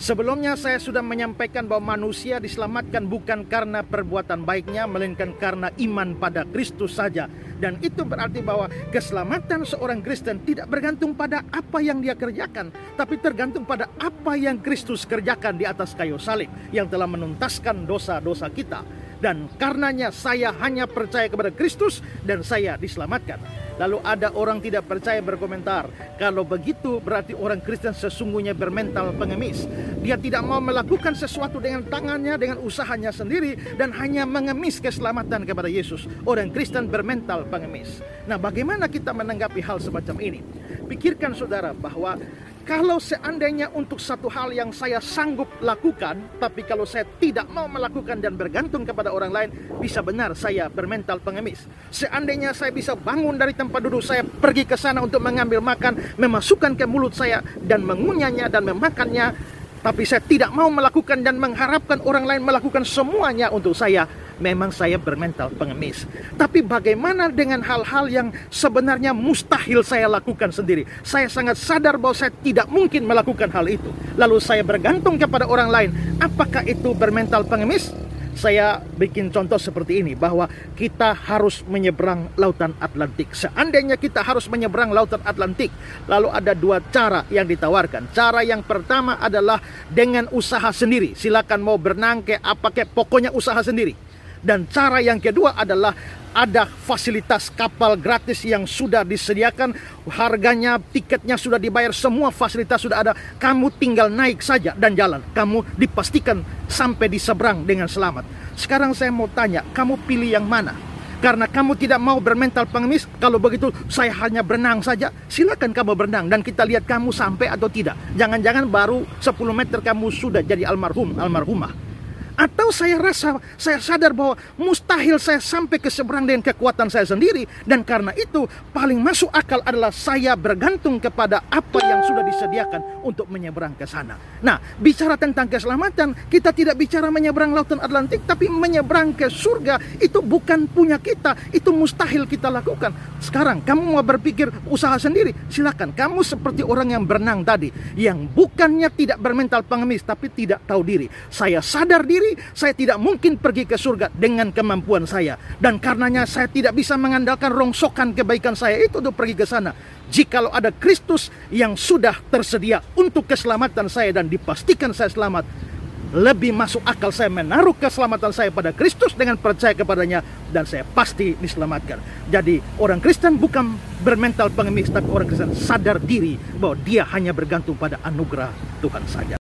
Sebelumnya saya sudah menyampaikan bahwa manusia diselamatkan bukan karena perbuatan baiknya melainkan karena iman pada Kristus saja. Dan itu berarti bahwa keselamatan seorang Kristen tidak bergantung pada apa yang dia kerjakan, tapi tergantung pada apa yang Kristus kerjakan di atas kayu salib yang telah menuntaskan dosa-dosa kita. Dan karenanya saya hanya percaya kepada Kristus dan saya diselamatkan. Lalu ada orang tidak percaya berkomentar, kalau begitu berarti orang Kristen sesungguhnya bermental pengemis. Dia tidak mau melakukan sesuatu dengan tangannya, dengan usahanya sendiri dan hanya mengemis keselamatan kepada Yesus. Orang Kristen bermental pengemis. Nah, bagaimana kita menanggapi hal semacam ini? Pikirkan saudara bahwa kalau seandainya untuk satu hal yang saya sanggup lakukan, tapi kalau saya tidak mau melakukan dan bergantung kepada orang lain, bisa benar saya bermental pengemis. Seandainya saya bisa bangun dari tempat duduk saya, pergi ke sana untuk mengambil makan, memasukkan ke mulut saya dan mengunyahnya dan memakannya, tapi saya tidak mau melakukan dan mengharapkan orang lain melakukan semuanya untuk saya, memang saya bermental pengemis. Tapi bagaimana dengan hal-hal yang sebenarnya mustahil saya lakukan sendiri? Saya sangat sadar bahwa saya tidak mungkin melakukan hal itu. Lalu saya bergantung kepada orang lain. Apakah itu bermental pengemis? Saya bikin contoh seperti ini bahwa kita harus menyeberang lautan Atlantik. Seandainya kita harus menyeberang lautan Atlantik, lalu ada dua cara yang ditawarkan. Cara yang pertama adalah dengan usaha sendiri. Silakan mau berenang ke apa ke pokoknya usaha sendiri. Dan cara yang kedua adalah ada fasilitas kapal gratis yang sudah disediakan, harganya, tiketnya sudah dibayar, semua fasilitas sudah ada. Kamu tinggal naik saja dan jalan. Kamu dipastikan sampai di seberang dengan selamat. Sekarang saya mau tanya, kamu pilih yang mana? Karena kamu tidak mau bermental pengemis, kalau begitu saya hanya berenang saja. Silakan kamu berenang dan kita lihat kamu sampai atau tidak. Jangan-jangan baru 10 meter kamu sudah jadi almarhum, almarhumah. Atau saya rasa, saya sadar bahwa mustahil saya sampai ke seberang dengan kekuatan saya sendiri. Dan karena itu paling masuk akal adalah saya bergantung kepada apa yang sudah disediakan untuk menyeberang ke sana. Nah, bicara tentang keselamatan, kita tidak bicara menyeberang lautan Atlantik, tapi menyeberang ke surga itu bukan punya kita, itu mustahil kita lakukan. Sekarang kamu mau berpikir usaha sendiri, silakan. Kamu seperti orang yang berenang tadi, yang bukannya tidak bermental pengemis, tapi tidak tahu diri. Saya sadar diri, saya tidak mungkin pergi ke surga dengan kemampuan saya. Dan karenanya saya tidak bisa mengandalkan rongsokan kebaikan saya itu untuk pergi ke sana. Jikalau ada Kristus yang sudah tersedia untuk keselamatan saya dan dipastikan saya selamat, lebih masuk akal saya menaruh keselamatan saya pada Kristus dengan percaya kepadanya dan saya pasti diselamatkan. Jadi orang Kristen bukan bermental pengemis tapi orang Kristen sadar diri bahwa dia hanya bergantung pada anugerah Tuhan saja.